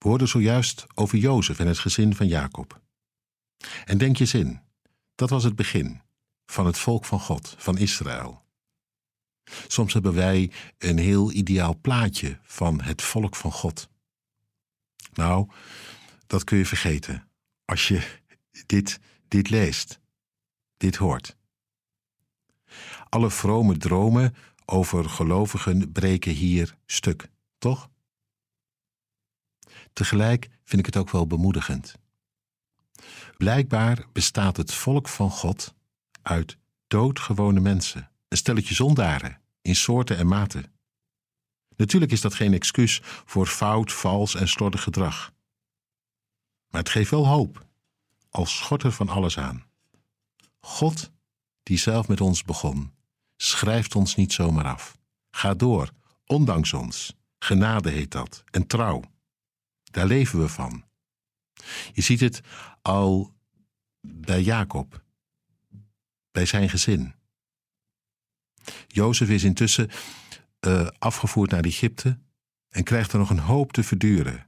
We hoorden zojuist over Jozef en het gezin van Jacob. En denk je eens in, dat was het begin van het volk van God, van Israël. Soms hebben wij een heel ideaal plaatje van het volk van God. Nou, dat kun je vergeten als je dit, dit leest, dit hoort. Alle vrome dromen over gelovigen breken hier stuk, toch? Tegelijk vind ik het ook wel bemoedigend. Blijkbaar bestaat het volk van God uit doodgewone mensen, een stelletje zondaren in soorten en maten. Natuurlijk is dat geen excuus voor fout, vals en slordig gedrag. Maar het geeft wel hoop, als schort er van alles aan. God, die zelf met ons begon, schrijft ons niet zomaar af. Ga door, ondanks ons. Genade heet dat, en trouw. Daar leven we van. Je ziet het al bij Jacob, bij zijn gezin. Jozef is intussen uh, afgevoerd naar Egypte en krijgt er nog een hoop te verduren.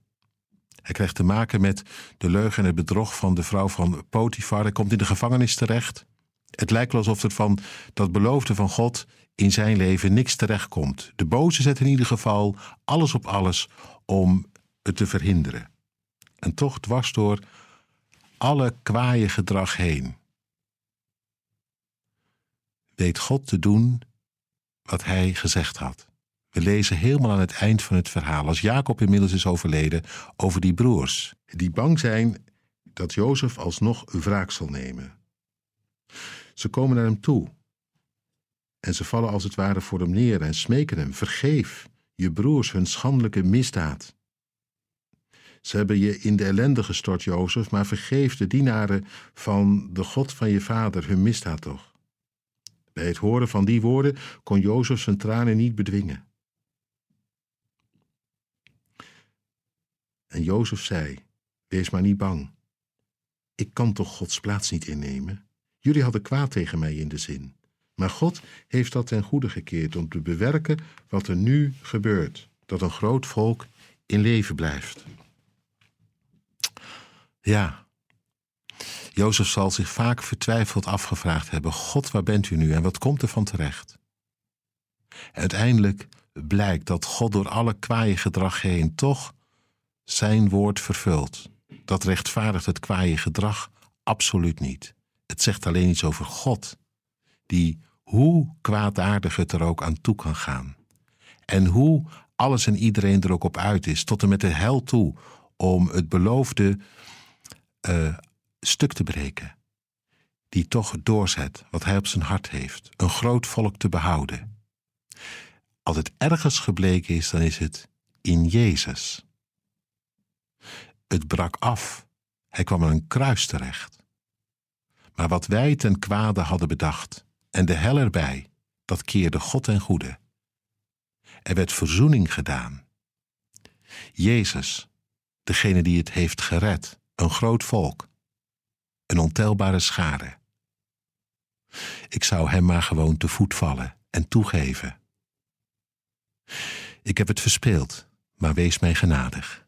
Hij krijgt te maken met de leugen en het bedrog van de vrouw van Potifar. Hij komt in de gevangenis terecht. Het lijkt alsof er van dat beloofde van God in zijn leven niks terechtkomt. De boze zet in ieder geval alles op alles om het te verhinderen. En toch dwars door alle kwaaie gedrag heen. Weet God te doen wat hij gezegd had. We lezen helemaal aan het eind van het verhaal, als Jacob inmiddels is overleden, over die broers, die bang zijn dat Jozef alsnog wraak zal nemen. Ze komen naar hem toe en ze vallen als het ware voor hem neer en smeken hem: vergeef je broers hun schandelijke misdaad. Ze hebben je in de ellende gestort, Jozef, maar vergeef de dienaren van de God van je vader hun misdaad toch. Bij het horen van die woorden kon Jozef zijn tranen niet bedwingen. En Jozef zei: Wees maar niet bang. Ik kan toch Gods plaats niet innemen? Jullie hadden kwaad tegen mij in de zin. Maar God heeft dat ten goede gekeerd om te bewerken wat er nu gebeurt: dat een groot volk in leven blijft. Ja, Jozef zal zich vaak vertwijfeld afgevraagd hebben: God, waar bent u nu en wat komt er van terecht? uiteindelijk blijkt dat God door alle kwaaie gedrag heen toch zijn woord vervult. Dat rechtvaardigt het kwaaie gedrag absoluut niet. Het zegt alleen iets over God, die hoe kwaadaardig het er ook aan toe kan gaan. En hoe alles en iedereen er ook op uit is, tot en met de hel toe, om het beloofde uh, stuk te breken. Die toch doorzet wat hij op zijn hart heeft: een groot volk te behouden. Als het ergens gebleken is, dan is het in Jezus. Het brak af. Hij kwam aan een kruis terecht. Maar wat wij ten kwade hadden bedacht, en de hel erbij, dat keerde God ten goede. Er werd verzoening gedaan. Jezus, degene die het heeft gered, een groot volk, een ontelbare schade. Ik zou hem maar gewoon te voet vallen en toegeven. Ik heb het verspeeld, maar wees mij genadig.